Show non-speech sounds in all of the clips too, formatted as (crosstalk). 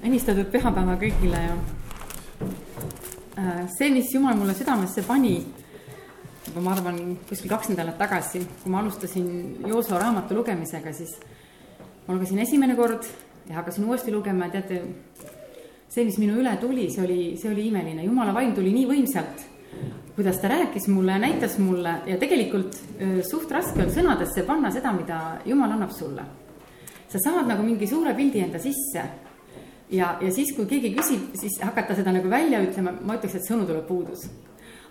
õnnistatud pühapäeva kõigile ja äh, see, mis Jumal mulle südamesse pani, juba ma arvan, kuskil kaks nädalat tagasi, kui ma alustasin Jooso raamatu lugemisega, siis ma lugesin esimene kord ja hakkasin uuesti lugema ja teate, see, mis minu üle tuli, see oli, see oli imeline, Jumala vaim tuli nii võimsalt, kuidas ta rääkis mulle ja näitas mulle ja tegelikult öö, suht raske on sõnadesse panna seda, mida Jumal annab sulle. sa saad nagu mingi suure pildi enda sisse ja, ja siis, kui keegi küsib, siis hakata seda nagu välja ütlema, ma ütleks, et sõnu tuleb puudus.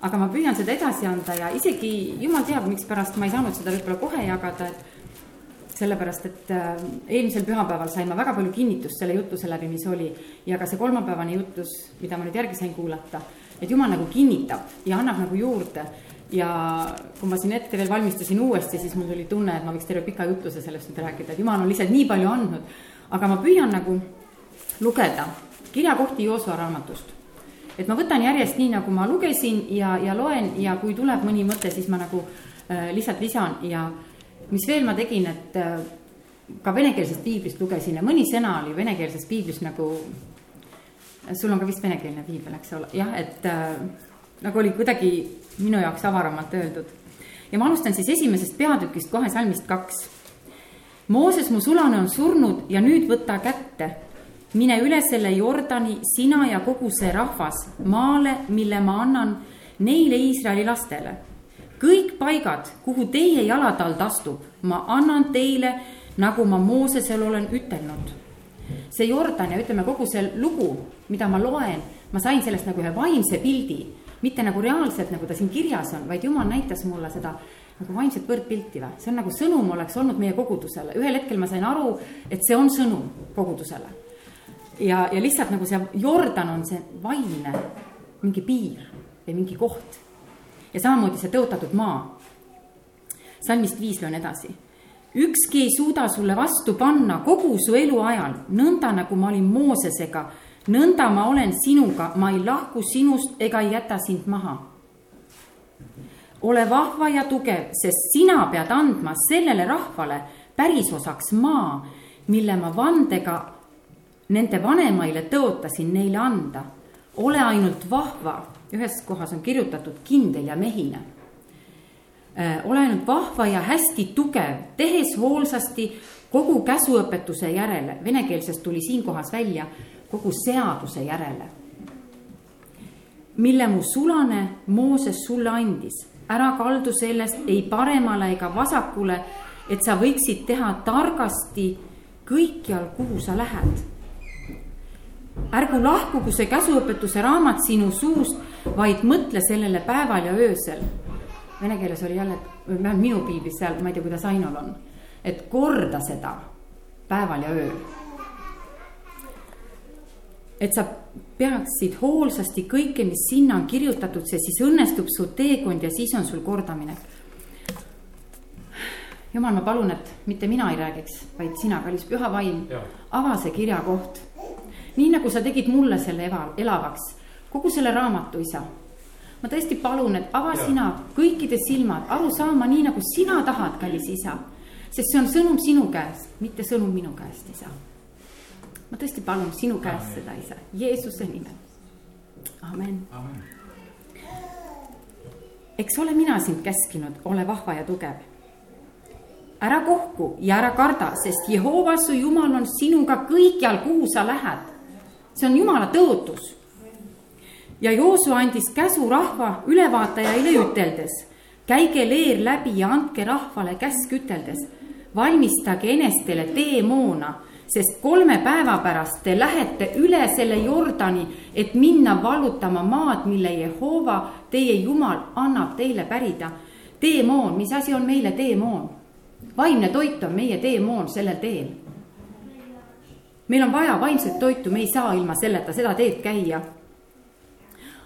aga ma püüan seda edasi anda ja isegi jumal teab, mikspärast ma ei saanud seda võib-olla kohe jagada, et sellepärast, et äh, eelmisel pühapäeval sain ma väga palju kinnitust selle jutluse läbi, mis oli ja ka see kolmapäevane jutlus, mida ma nüüd järgi sain kuulata, et jumal nagu kinnitab ja annab nagu juurde ja kui ma siin ette veel valmistasin uuesti, siis mul tuli tunne, et ma võiks terve pika jutluse sellest nüüd rääkida, et jumal on lihtsalt nii palju andnud. aga ma püüan nagu lugeda kirjakohti Joosua raamatust. et ma võtan järjest nii, nagu ma lugesin ja, ja loen ja kui tuleb mõni mõte, siis ma nagu äh, lihtsalt lisan ja mis veel ma tegin, et äh, ka venekeelsest piiblist lugesin ja mõni sõna oli venekeelses piiblis nagu, sul on ka vist venekeelne piibel, eks ole, jah, et äh, nagu oli kuidagi minu jaoks avaramalt öeldud. ja ma alustan siis esimesest peatükist kohe salmist kaks. Mooses, mu sulane on surnud ja nüüd võta kätte mine üle selle Jordani, sina ja kogu see rahvas, maale, mille ma annan neile Iisraeli lastele. kõik paigad, kuhu teie jalatald astub, ma annan teile, nagu ma Moosesel olen ütelnud. see Jordan ja ütleme, kogu see lugu, mida ma loen, ma sain sellest nagu ühe vaimse pildi, mitte nagu reaalselt, nagu ta siin kirjas on, vaid jumal näitas mulle seda nagu vaimset võrdpilti või, see on nagu sõnum oleks olnud meie kogudusele, ühel hetkel ma sain aru, et see on sõnum kogudusele ja, ja lihtsalt nagu see Jordan on see vaimne mingi piir või mingi koht. ja samamoodi see tõotatud maa. salmist viis loen edasi. ükski ei suuda sulle vastu panna kogu su eluajal, nõnda nagu ma olin Moosesega, nõnda ma olen sinuga, ma ei lahku sinust ega ei jäta sind maha. ole vahva ja tugev, sest sina pead andma sellele rahvale pärisosaks maa, mille ma vandega nende vanemaile tõotasin neile anda. ole ainult vahva, ühes kohas on kirjutatud kindel ja mehine. ole ainult vahva ja hästi tugev, tehes hoolsasti kogu käsuõpetuse järele, venekeelsest tuli siin kohas välja kogu seaduse järele. mille mu sulane Mooses sulle andis, ära kaldu sellest ei paremale ega vasakule, et sa võiksid teha targasti kõikjal, kuhu sa lähed ärgu lahkugu see käsuõpetuse raamat sinu suust, vaid mõtle sellele päeval ja öösel. Vene keeles oli jälle, vähemalt minu piiblis seal, ma ei tea, kuidas Ainol on, et korda seda päeval ja ööl. et sa peaksid hoolsasti kõike, mis sinna on kirjutatud, see siis õnnestub su teekond ja siis on sul kordaminek. jumal, ma palun, et mitte mina ei räägiks, vaid sina, kallis püha vaim, ava see kirjakoht nii nagu sa tegid mulle selle eva, elavaks, kogu selle raamatu, isa. ma tõesti palun, et ava ja. sina kõikide silmad aru saama nii, nagu sina tahad, kallis isa. sest see on sõnum sinu käest, mitte sõnum minu käest, isa. ma tõesti palun sinu käest Amen. seda, isa, Jeesuse nimel. amen, amen.. eks ole mina sind käskinud, ole vahva ja tugev ära kohku ja ära karda, sest Jehova su Jumal on sinuga kõikjal, kuhu sa lähed see on jumala tõotus. ja Joosu andis käsu rahva ülevaatajaile üteldes, käige leer läbi ja andke rahvale käsk üteldes, valmistage enestele teemoona, sest kolme päeva pärast te lähete üle selle Jordani, et minna vallutama maad, mille Jehova, teie Jumal, annab teile pärida. teemoon, mis asi on meile teemoon? vaimne toit on meie teemoon sellel teel meil on vaja vaimset toitu, me ei saa ilma selleta seda teed käia.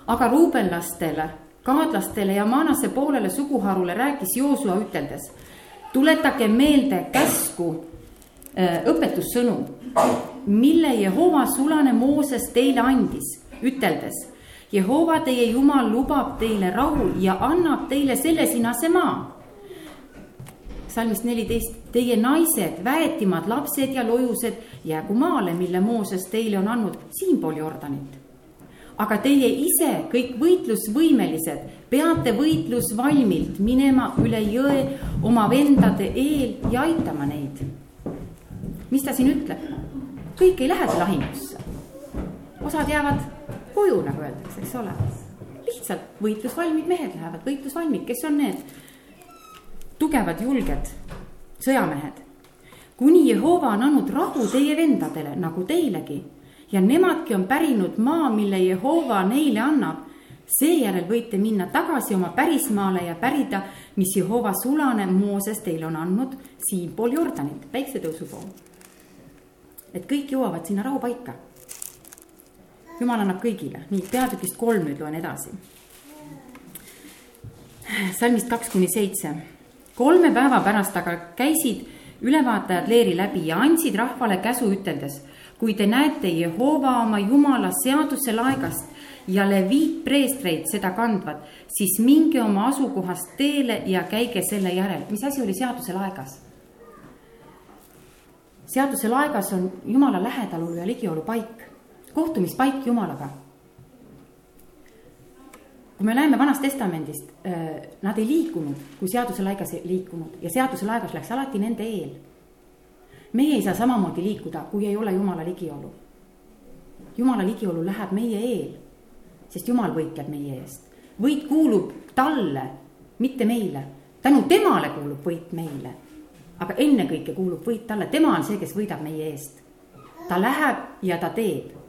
aga ruubenlastele, kaadlastele ja Maanase poolele suguharule rääkis Joosua üteldes. tuletage meelde käsku äh, õpetussõnu, mille Jehova sulane Mooses teile andis, üteldes. Jehova teie Jumal lubab teile rahu ja annab teile selle sinase maa salmist neliteist, teie naised, väetimad, lapsed ja lojused jäägu maale, mille Mooses teile on andnud siinpool Jordanit. aga teie ise, kõik võitlusvõimelised, peate võitlusvalmilt minema üle jõe oma vendade eel ja aitama neid. mis ta siin ütleb? kõik ei lähe lahingusse. osad jäävad koju, nagu öeldakse, eks ole. lihtsalt võitlusvalmid mehed lähevad, võitlusvalmid, kes on need tugevad, julged sõjamehed. kuni Jehova on andnud rahu teie vendadele nagu teilegi ja nemadki on pärinud maa, mille Jehova neile annab. seejärel võite minna tagasi oma pärismaale ja pärida, mis Jehova sulane Mooses teile on andnud siinpool Jordanit, päiksetõusu pool. et kõik jõuavad sinna rahupaika. jumal annab kõigile, nii peatükist kolm nüüd loen edasi. salmist kaks kuni seitse kolme päeva pärast aga käisid ülevaatajad leeri läbi ja andsid rahvale käsu üteldes. kui te näete Jehova oma jumala seaduse laegast ja leviitpreestreid seda kandvad, siis minge oma asukohast teele ja käige selle järel. mis asi oli seaduse laegas? seaduse laegas on jumala lähedalolu ja ligiolu paik, kohtumispaik jumalaga kui me näeme Vanast Testamendist, äh, nad ei liikunud, kui seaduse laigas ei liikunud ja seaduse laegas läks alati nende eel. meie ei saa samamoodi liikuda, kui ei ole Jumala ligiolu. Jumala ligiolu läheb meie eel, sest Jumal võitleb meie eest. võit kuulub talle, mitte meile. tänu temale kuulub võit meile. aga ennekõike kuulub võit talle, tema on see, kes võidab meie eest. ta läheb ja ta teeb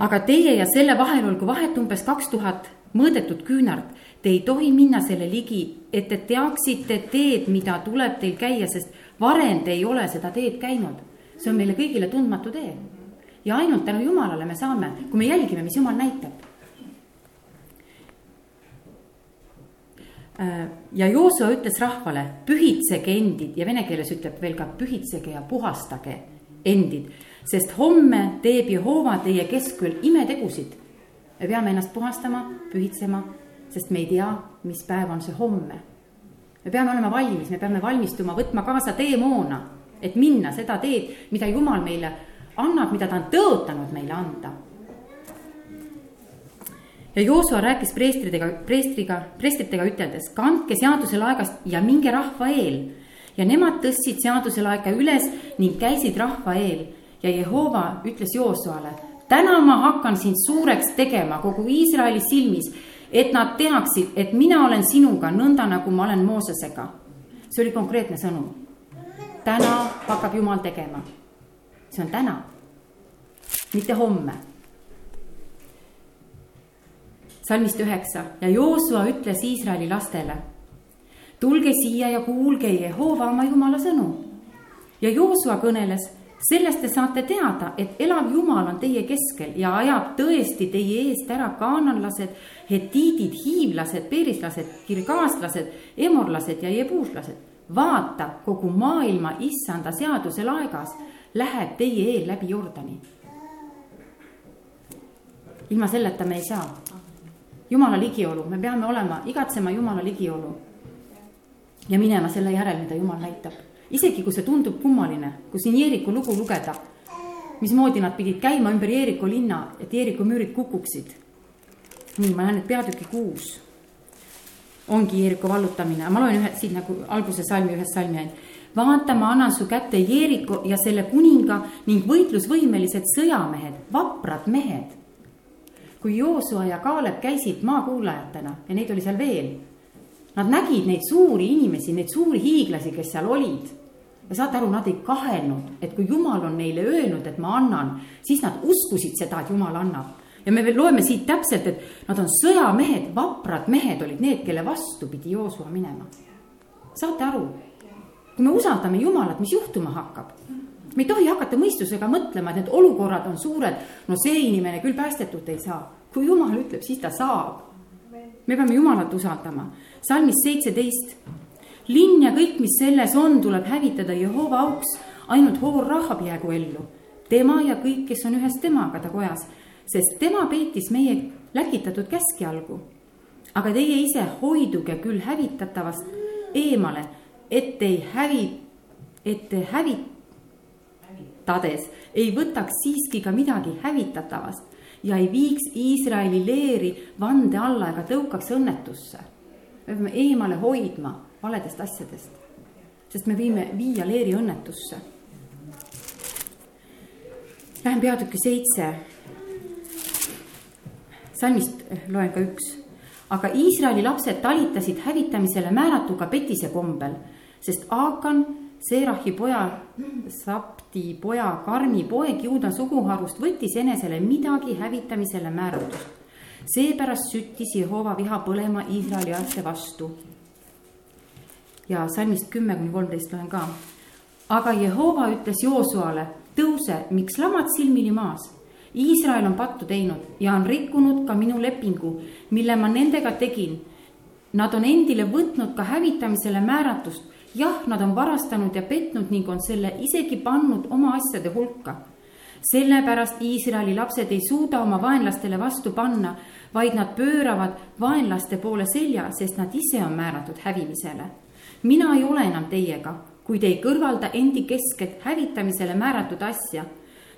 aga teie ja selle vahel olgu vahet umbes kaks tuhat mõõdetud küünart. Te ei tohi minna selle ligi, et te teaksite teed, mida tuleb teil käia, sest varem te ei ole seda teed käinud. see on meile kõigile tundmatu tee. ja ainult tänu Jumalale me saame, kui me jälgime, mis Jumal näitab. Äh, ja Joosua ütles rahvale, pühitsege endid ja vene keeles ütleb veel ka pühitsege ja puhastage endid sest homme teeb Jehova teie keskel imetegusid. me peame ennast puhastama, pühitsema, sest me ei tea, mis päev on see homme. me peame olema valmis, me peame valmistuma, võtma kaasa teemoona, et minna seda teed, mida Jumal meile annab, mida ta on tõotanud meile anda. ja Joosua rääkis preestridega, preestriga, preestritega üteldes, kandke seaduse laegast ja minge rahva eel ja nemad tõstsid seaduse laeka üles ning käisid rahva eel ja Jehova ütles Joosuale, täna ma hakkan sind suureks tegema kogu Iisraeli silmis, et nad teaksid, et mina olen sinuga nõnda, nagu ma olen Moosesega. see oli konkreetne sõnum. täna hakkab Jumal tegema. see on täna, mitte homme. salmist üheksa ja Joosua ütles Iisraeli lastele. tulge siia ja kuulge Jehova oma jumala sõnu. ja Joosua kõneles sellest te saate teada, et elav Jumal on teie keskel ja ajab tõesti teie eest ära kaananlased, hetiidid, hiivlased, perislased, kirgaaslased, emorlased ja jebuuslased. vaata, kogu maailma issanda seaduse laegas läheb teie eel läbi Jordani. ilma selleta me ei saa. jumala ligiolu, me peame olema, igatsema jumala ligiolu. ja minema selle järel, mida jumal näitab isegi kui see tundub kummaline, kui siin Jeeriku lugu lugeda, mismoodi nad pidid käima ümber Jeeriku linna, et Jeeriku müürid kukuksid. nii, ma näen, et peatüki kuus ongi Jeeriku vallutamine, ma loen ühe siit nagu alguse salmi, ühest salmi ainult. vaata, ma annan su kätte Jeeriku ja selle kuninga ning võitlusvõimelised sõjamehed, vaprad mehed. kui Joosua ja Kaalep käisid maakuulajatena ja neid oli seal veel Nad nägid neid suuri inimesi, neid suuri hiiglasi, kes seal olid. ja saate aru, nad ei kahelnud, et kui jumal on neile öelnud, et ma annan, siis nad uskusid seda, et jumal annab. ja me veel loeme siit täpselt, et nad on sõjamehed, vaprad mehed olid need, kelle vastu pidi Joosua minema. saate aru, kui me usaldame Jumalat, mis juhtuma hakkab? me ei tohi hakata mõistusega mõtlema, et need olukorrad on suured, no see inimene küll päästetut ei saa. kui Jumal ütleb, siis ta saab. Me peame Jumalat usaldama salmis seitseteist. linn ja kõik, mis selles on, tuleb hävitada Jehova auks, ainult hoor Rahab jäägu ellu. tema ja kõik, kes on ühes temaga ta kojas, sest tema peitis meie läkitatud käskjalgu. aga teie ise hoiduge küll hävitatavast eemale, et ei hävi, et hävitades ei võtaks siiski ka midagi hävitatavast ja ei viiks Iisraeli leeri vande alla ega tõukaks õnnetusse. me peame eemale hoidma valedest asjadest, sest me võime viia leeri õnnetusse. Lähen peatükki seitse. salmist loen ka üks. aga Iisraeli lapsed talitasid hävitamisele määratuga petise kombel, sest Aakan Seerahi poja, Sapti poja Karmi poeg Juuda suguharust võttis enesele midagi hävitamisele määratust. seepärast süttis Jehova viha põlema Iisraeli laste vastu. ja salmist kümme kuni kolmteist loen ka. aga Jehova ütles Joosuale, tõuse, miks lamad silmili maas Iisrael on pattu teinud ja on rikkunud ka minu lepingu, mille ma nendega tegin. Nad on endile võtnud ka hävitamisele määratust jah, nad on varastanud ja petnud ning on selle isegi pannud oma asjade hulka. sellepärast Iisraeli lapsed ei suuda oma vaenlastele vastu panna, vaid nad pööravad vaenlaste poole selja, sest nad ise on määratud hävimisele. mina ei ole enam teiega, kui te ei kõrvalda endi keskelt hävitamisele määratud asja.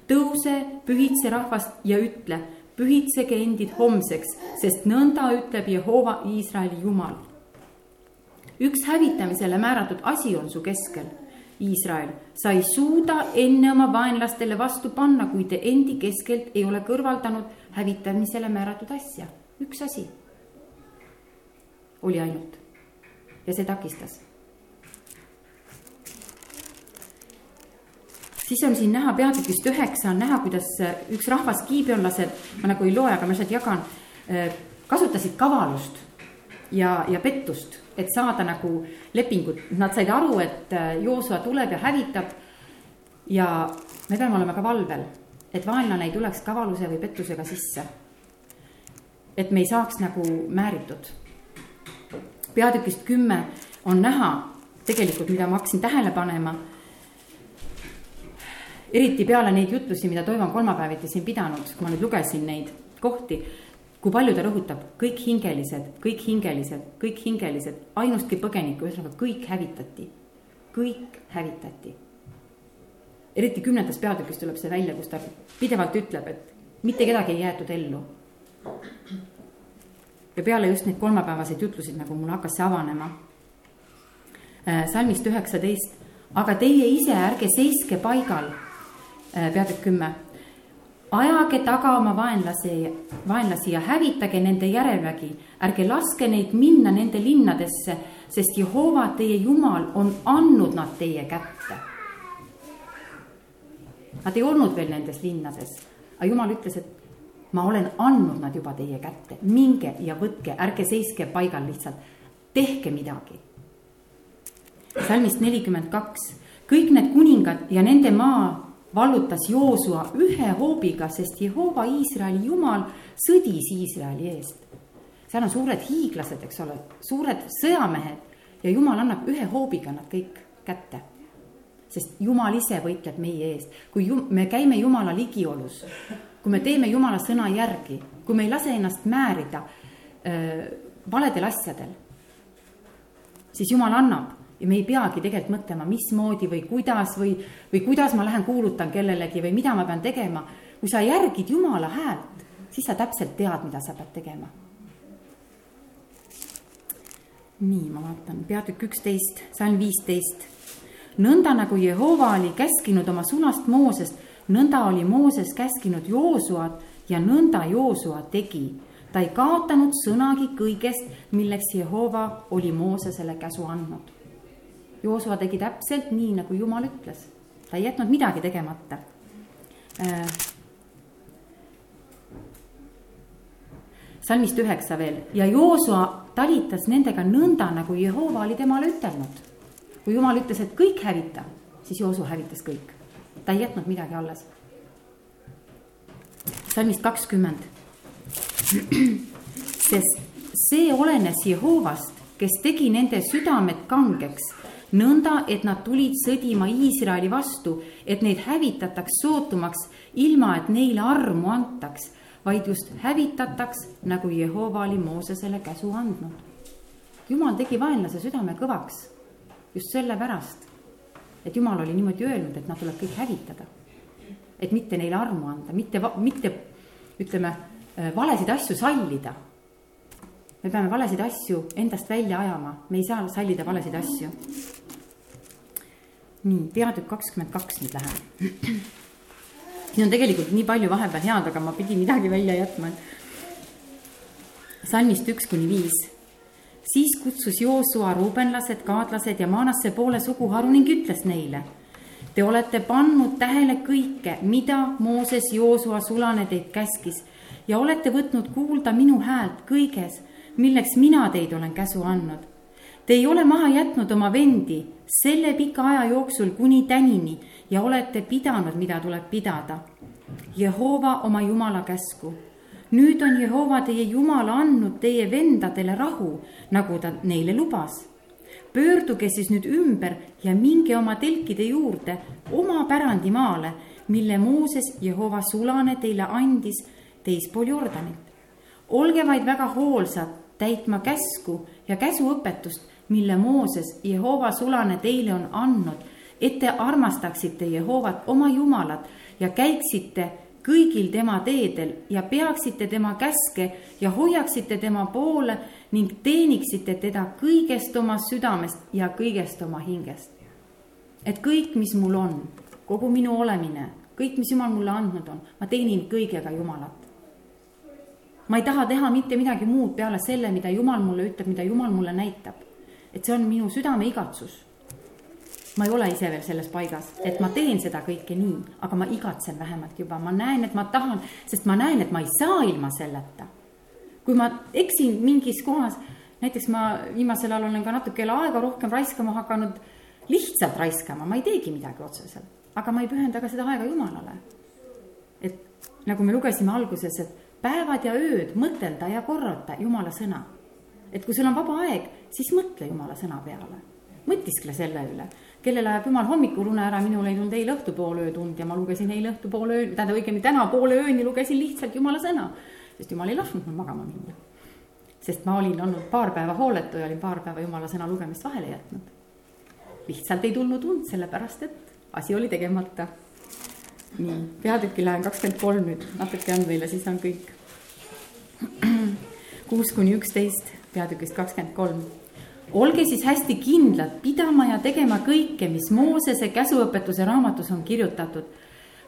tõuse, pühitse rahvast ja ütle, pühitsege endid homseks, sest nõnda ütleb Jehova Iisraeli Jumal üks hävitamisele määratud asi on su keskel. Iisrael, sa ei suuda enne oma vaenlastele vastu panna, kui te endi keskelt ei ole kõrvaldanud hävitamisele määratud asja. üks asi oli ainult ja see takistas. siis on siin näha peatükist üheksa on näha, kuidas üks rahvas, kiibionlased, ma nagu ei loe, aga ma lihtsalt jagan, kasutasid kavalust ja, ja pettust et saada nagu lepingut, nad said aru, et äh, Joosua tuleb ja hävitab. ja me peame olema ka valvel, et vaenlane ei tuleks kavaluse või pettusega sisse. et me ei saaks nagu määritud. peatükist kümme on näha tegelikult, mida ma hakkasin tähele panema. eriti peale neid jutlusi, mida Toivo on kolmapäeviti siin pidanud, kui ma nüüd lugesin neid kohti kui palju ta rõhutab, kõik hingelised, kõik hingelised, kõik hingelised, ainustki põgenikku, ühesõnaga kõik hävitati, kõik hävitati. eriti kümnendas peatükis tuleb see välja, kus ta pidevalt ütleb, et mitte kedagi ei jäetud ellu. ja peale just neid kolmapäevaseid jutlusid, nagu mul hakkas see avanema. Äh, salmist üheksateist, aga teie ise ärge seiske paigal, äh, peatükk kümme ajage taga oma vaenlasi, vaenlasi ja hävitage nende järelvägi, ärge laske neid minna nende linnadesse, sest Jehova, teie Jumal, on andnud nad teie kätte. Nad ei olnud veel nendes linnades, aga Jumal ütles, et ma olen andnud nad juba teie kätte, minge ja võtke, ärge seiske paigal lihtsalt, tehke midagi. salmist nelikümmend kaks, kõik need kuningad ja nende maa vallutas Joosua ühe hoobiga, sest Jehova Iisraeli jumal sõdis Iisraeli eest. seal on suured hiiglased, eks ole, suured sõjamehed ja jumal annab ühe hoobiga nad kõik kätte. sest jumal ise võitleb meie eest, kui jum, me käime jumala ligiolus, kui me teeme jumala sõna järgi, kui me ei lase ennast määrida öö, valedel asjadel, siis jumal annab ja me ei peagi tegelikult mõtlema, mismoodi või kuidas või, või kuidas ma lähen kuulutan kellelegi või mida ma pean tegema. kui sa järgid Jumala häält, siis sa täpselt tead, mida sa pead tegema. nii, ma vaatan, peatükk üksteist, salm viisteist. nõnda nagu Jehova oli käskinud oma sunast Moosest, nõnda oli Mooses käskinud Joosuat ja nõnda Joosua tegi ta ei kaotanud sõnagi kõigest, milleks Jehova oli Moosesele käsu andnud Joosua tegi täpselt nii, nagu Jumal ütles, ta ei jätnud midagi tegemata. Äh, salmist üheksa veel ja Joosua talitas nendega nõnda, nagu Jehova oli temale ütelnud. kui Jumal ütles, et kõik hävita, siis Joosua hävitas kõik, ta ei jätnud midagi alles. salmist kakskümmend. (clears throat) sest see olenes Jehovast, kes tegi nende südamed kangeks nõnda, et nad tulid sõdima Iisraeli vastu, et neid hävitataks sootumaks, ilma et neile armu antaks, vaid just hävitataks, nagu Jehova oli Moosesele käsu andnud. jumal tegi vaenlase südame kõvaks just sellepärast, et jumal oli niimoodi öelnud, et nad tuleb kõik hävitada. et mitte neile armu anda, mitte, mitte ütleme, valesid asju sallida me peame valesid asju endast välja ajama, me ei saa sallida valesid asju. nii, peatükk kakskümmend kaks nüüd läheb. siin on tegelikult nii palju vahepeal head, aga ma pidin midagi välja jätma. salmist üks kuni viis. siis kutsus Joosua ruubenlased, kaadlased ja Maanasse poole suguharu ning ütles neile. Te olete pannud tähele kõike, mida Mooses Joosua sulane teid käskis ja olete võtnud kuulda minu häält kõiges milleks mina teid olen käsu andnud. Te ei ole maha jätnud oma vendi selle pika aja jooksul kuni tänini ja olete pidanud, mida tuleb pidada. Jehova oma Jumala käsku. nüüd on Jehova teie Jumal andnud teie vendadele rahu, nagu ta neile lubas. pöörduge siis nüüd ümber ja minge oma telkide juurde oma pärandimaale, mille Mooses Jehova sulane teile andis teispool Jordanit. olge vaid väga hoolsad täitma käsku ja käsuõpetust, mille Mooses, Jehova sulane teile on andnud, et te armastaksite Jehovat, oma Jumalat ja käiksite kõigil tema teedel ja peaksite tema käske ja hoiaksite tema poole ning teeniksite teda kõigest oma südamest ja kõigest oma hingest. et kõik, mis mul on, kogu minu olemine, kõik, mis Jumal mulle andnud on, ma teenin kõigega Jumalat ma ei taha teha mitte midagi muud peale selle, mida Jumal mulle ütleb, mida Jumal mulle näitab. et see on minu südame igatsus. ma ei ole ise veel selles paigas, et ma teen seda kõike nii, aga ma igatsen vähemalt juba, ma näen, et ma tahan, sest ma näen, et ma ei saa ilma selleta. kui ma eksin mingis kohas, näiteks ma viimasel ajal olen ka natukene aega rohkem raiskama hakanud, lihtsalt raiskama, ma ei teegi midagi otseselt, aga ma ei pühenda ka seda aega Jumalale. et nagu me lugesime alguses, et päevad ja ööd mõtelda ja korrata Jumala sõna. et kui sul on vaba aeg, siis mõtle Jumala sõna peale, mõtiskle selle üle. kellel ajab Jumal hommikul une ära, minul ei tulnud eile õhtupoole öötund ja ma lugesin eile õhtupoole öö, tähendab õigemini täna poole ööni lugesin lihtsalt Jumala sõna. sest Jumal ei lasknud mul magama minna. sest ma olin olnud paar päeva hooletu ja olin paar päeva Jumala sõna lugemist vahele jätnud. lihtsalt ei tulnud und, sellepärast et asi oli tegemata nii, peatüki lähen kakskümmend kolm nüüd, natuke on veel ja siis on kõik. kuus kuni üksteist, peatükist kakskümmend kolm. olge siis hästi kindlad pidama ja tegema kõike, mis Moosese käsuõpetuse raamatus on kirjutatud,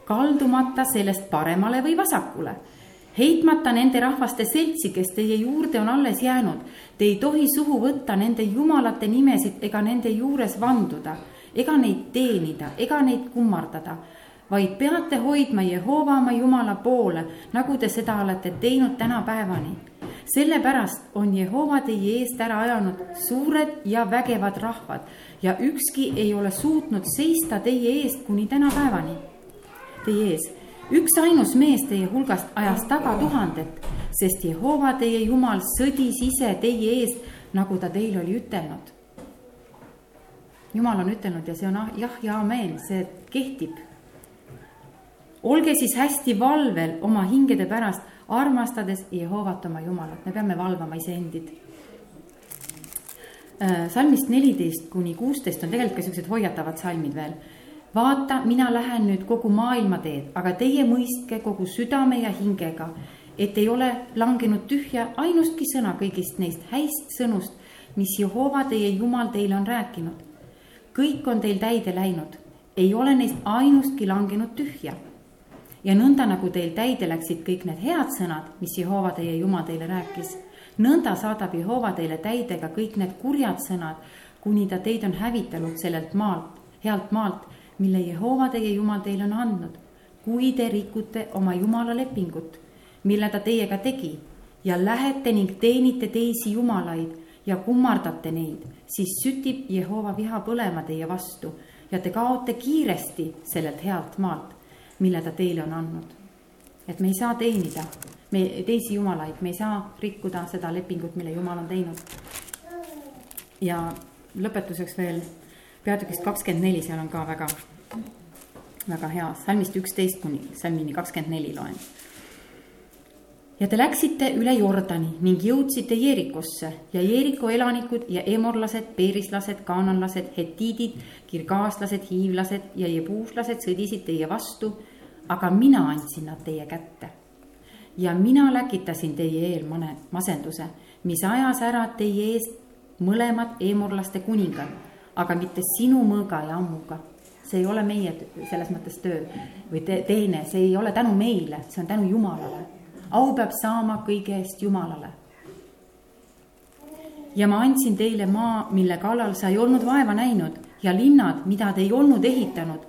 kaldumata sellest paremale või vasakule heitmata nende rahvaste seltsi, kes teie juurde on alles jäänud. Te ei tohi suhu võtta nende jumalate nimesid ega nende juures vanduda, ega neid teenida, ega neid kummardada vaid peate hoidma Jehova oma Jumala poole, nagu te seda olete teinud tänapäevani. sellepärast on Jehova teie eest ära ajanud suured ja vägevad rahvad ja ükski ei ole suutnud seista teie eest kuni tänapäevani. Teie ees, üksainus mees teie hulgast ajas taga tuhandet, sest Jehova teie Jumal sõdis ise teie eest, nagu ta teile oli ütelnud. Jumal on ütelnud ja see on ah, jah ja ameen, see kehtib olge siis hästi valvel oma hingede pärast, armastades Jehovat oma Jumalat, me peame valvama iseendid. Äh, salmist neliteist kuni kuusteist on tegelikult ka siuksed hoiatavad salmid veel. vaata, mina lähen nüüd kogu maailma teed, aga teie mõistke kogu südame ja hingega, et ei ole langenud tühja ainustki sõna kõigist neist häist sõnust, mis Jehova teie Jumal teile on rääkinud. kõik on teil täide läinud, ei ole neist ainustki langenud tühja ja nõnda nagu teil täide läksid kõik need head sõnad, mis Jehova teie Jumal teile rääkis, nõnda saadab Jehova teile täide ka kõik need kurjad sõnad, kuni ta teid on hävitanud sellelt maalt, healt maalt, mille Jehova teie Jumal teile on andnud. kui te rikute oma Jumala lepingut, mille ta teiega tegi ja lähete ning teenite teisi jumalaid ja kummardate neid, siis sütib Jehova viha põlema teie vastu ja te kaote kiiresti sellelt healt maalt mille ta teile on andnud. et me ei saa teenida me teisi jumalaid, me ei saa rikkuda seda lepingut, mille Jumal on teinud. ja lõpetuseks veel peatükist kakskümmend neli, seal on ka väga, väga hea, salmist üksteist kuni salmini kakskümmend neli loen. ja te läksite üle Jordani ning jõudsite Jeerikosse ja Jeeriko elanikud ja emorlased, peerislased, kaananlased, hetiidid, kirgaaslased, hiivlased ja jebuuslased sõdisid teie vastu, aga mina andsin nad teie kätte. ja mina läkitasin teie eel mane, masenduse, mis ajas ära teie eest mõlemad emorlaste kuningad, aga mitte sinu mõõga ja ammuga see ei ole meie selles mõttes töö või te, teene, see ei ole tänu meile, see on tänu Jumalale au peab saama kõige eest Jumalale. ja ma andsin teile maa, mille kallal sa ei olnud vaeva näinud ja linnad, mida te ei olnud ehitanud.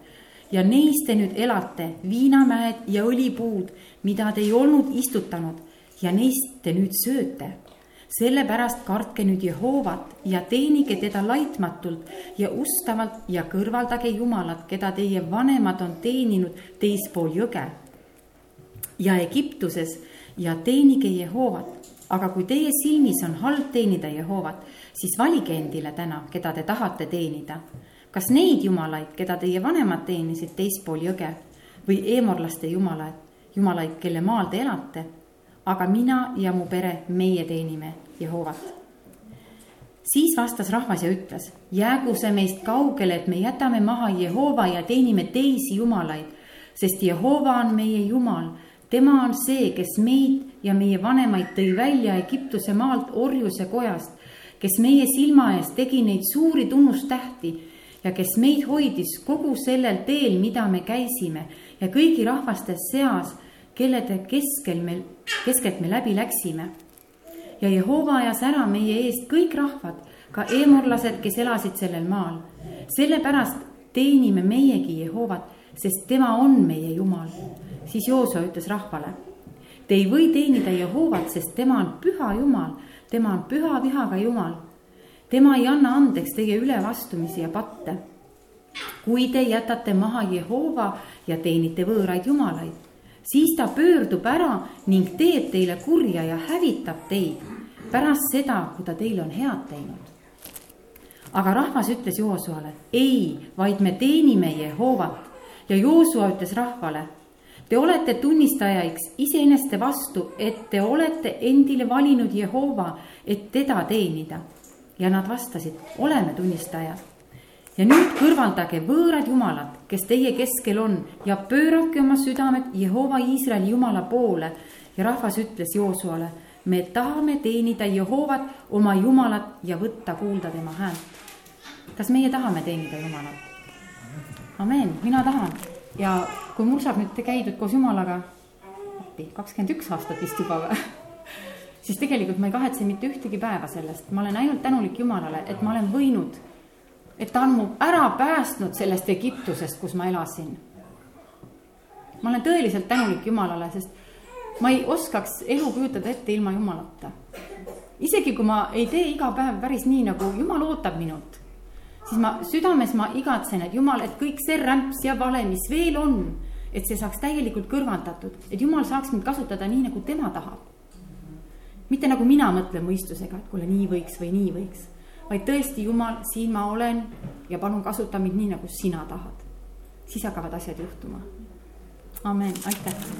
Ja neis te nüüd elate, viinamäed ja õlipuud, mida te ei olnud istutanud ja neist te nüüd sööte sellepärast kartke nüüd Jehovat ja teenige teda laitmatult ja ustavalt ja kõrvaldage Jumalat, keda teie vanemad on teeninud teispool jõge. ja Egiptuses ja teenige Jehovat. aga kui teie silmis on halb teenida Jehovat, siis valige endile täna, keda te tahate teenida. Kas neid jumalaid, keda teie vanemad teenisid teispool jõge või eemorlaste jumalaid, jumalaid, kelle maal te elate? aga mina ja mu pere, meie teenime Jehovat siis vastas rahvas ja ütles, jäägu see meist kaugele, et me jätame maha Jehova ja teenime teisi jumalaid, sest Jehova on meie Jumal tema on see, kes meid ja meie vanemaid tõi välja Egiptuse maalt orjuse kojast, kes meie silma ees tegi neid suuri tunnustähti ja kes meid hoidis kogu sellel teel, mida me käisime ja kõigi rahvaste seas, kellede keskel me, keskelt me läbi läksime. ja Jehova ajas ära meie eest kõik rahvad, ka eemorlased, kes elasid sellel maal. sellepärast teenime meiegi Jehovat, sest tema on meie Jumal siis Joosua ütles rahvale. Te ei või teenida Jehovat, sest tema on püha Jumal, tema on püha vihaga Jumal. Tema ei anna andeks teie ülevastumisi ja patte. kui te jätate maha Jehova ja teenite võõraid jumalaid, siis ta pöördub ära ning teeb teile kurja ja hävitab teid pärast seda, kui ta teile on head teinud. aga rahvas ütles Joosuale, ei, vaid me teenime Jehovat ja Joosua ütles rahvale Te olete tunnistajaiks iseeneste vastu, et te olete endile valinud Jehova, et teda teenida. Ja nad vastasid, oleme tunnistajad. ja nüüd kõrvaldage võõrad jumalad, kes teie keskel on ja pöörake oma südamed Jehova Iisraeli Jumala poole. ja rahvas ütles Joosuale, me tahame teenida Jehovat, oma Jumalat ja võtta kuulda tema häält. kas meie tahame teenida Jumalat? amen, mina tahan ja kui mul saab nüüd käidud koos Jumalaga, appi, kakskümmend üks aastat vist juba või (laughs) siis tegelikult ma ei kahetse mitte ühtegi päeva sellest, ma olen ainult tänulik Jumalale, et ma olen võinud, et ta on mu ära päästnud sellest Egiptusest, kus ma elasin. ma olen tõeliselt tänulik Jumalale, sest ma ei oskaks elu kujutada ette ilma Jumalata. isegi kui ma ei tee iga päev päris nii, nagu Jumal ootab minult siis ma südames ma igatsen, et jumal, et kõik see rämps ja vale, mis veel on, et see saaks täielikult kõrvaldatud, et jumal saaks mind kasutada nii, nagu tema tahab. Mitte nagu mina mõtlen mõistusega, et kuule, nii võiks või nii võiks, vaid tõesti, jumal, siin ma olen ja palun kasuta mind nii, nagu sina tahad. siis hakkavad asjad juhtuma. amen, aitäh.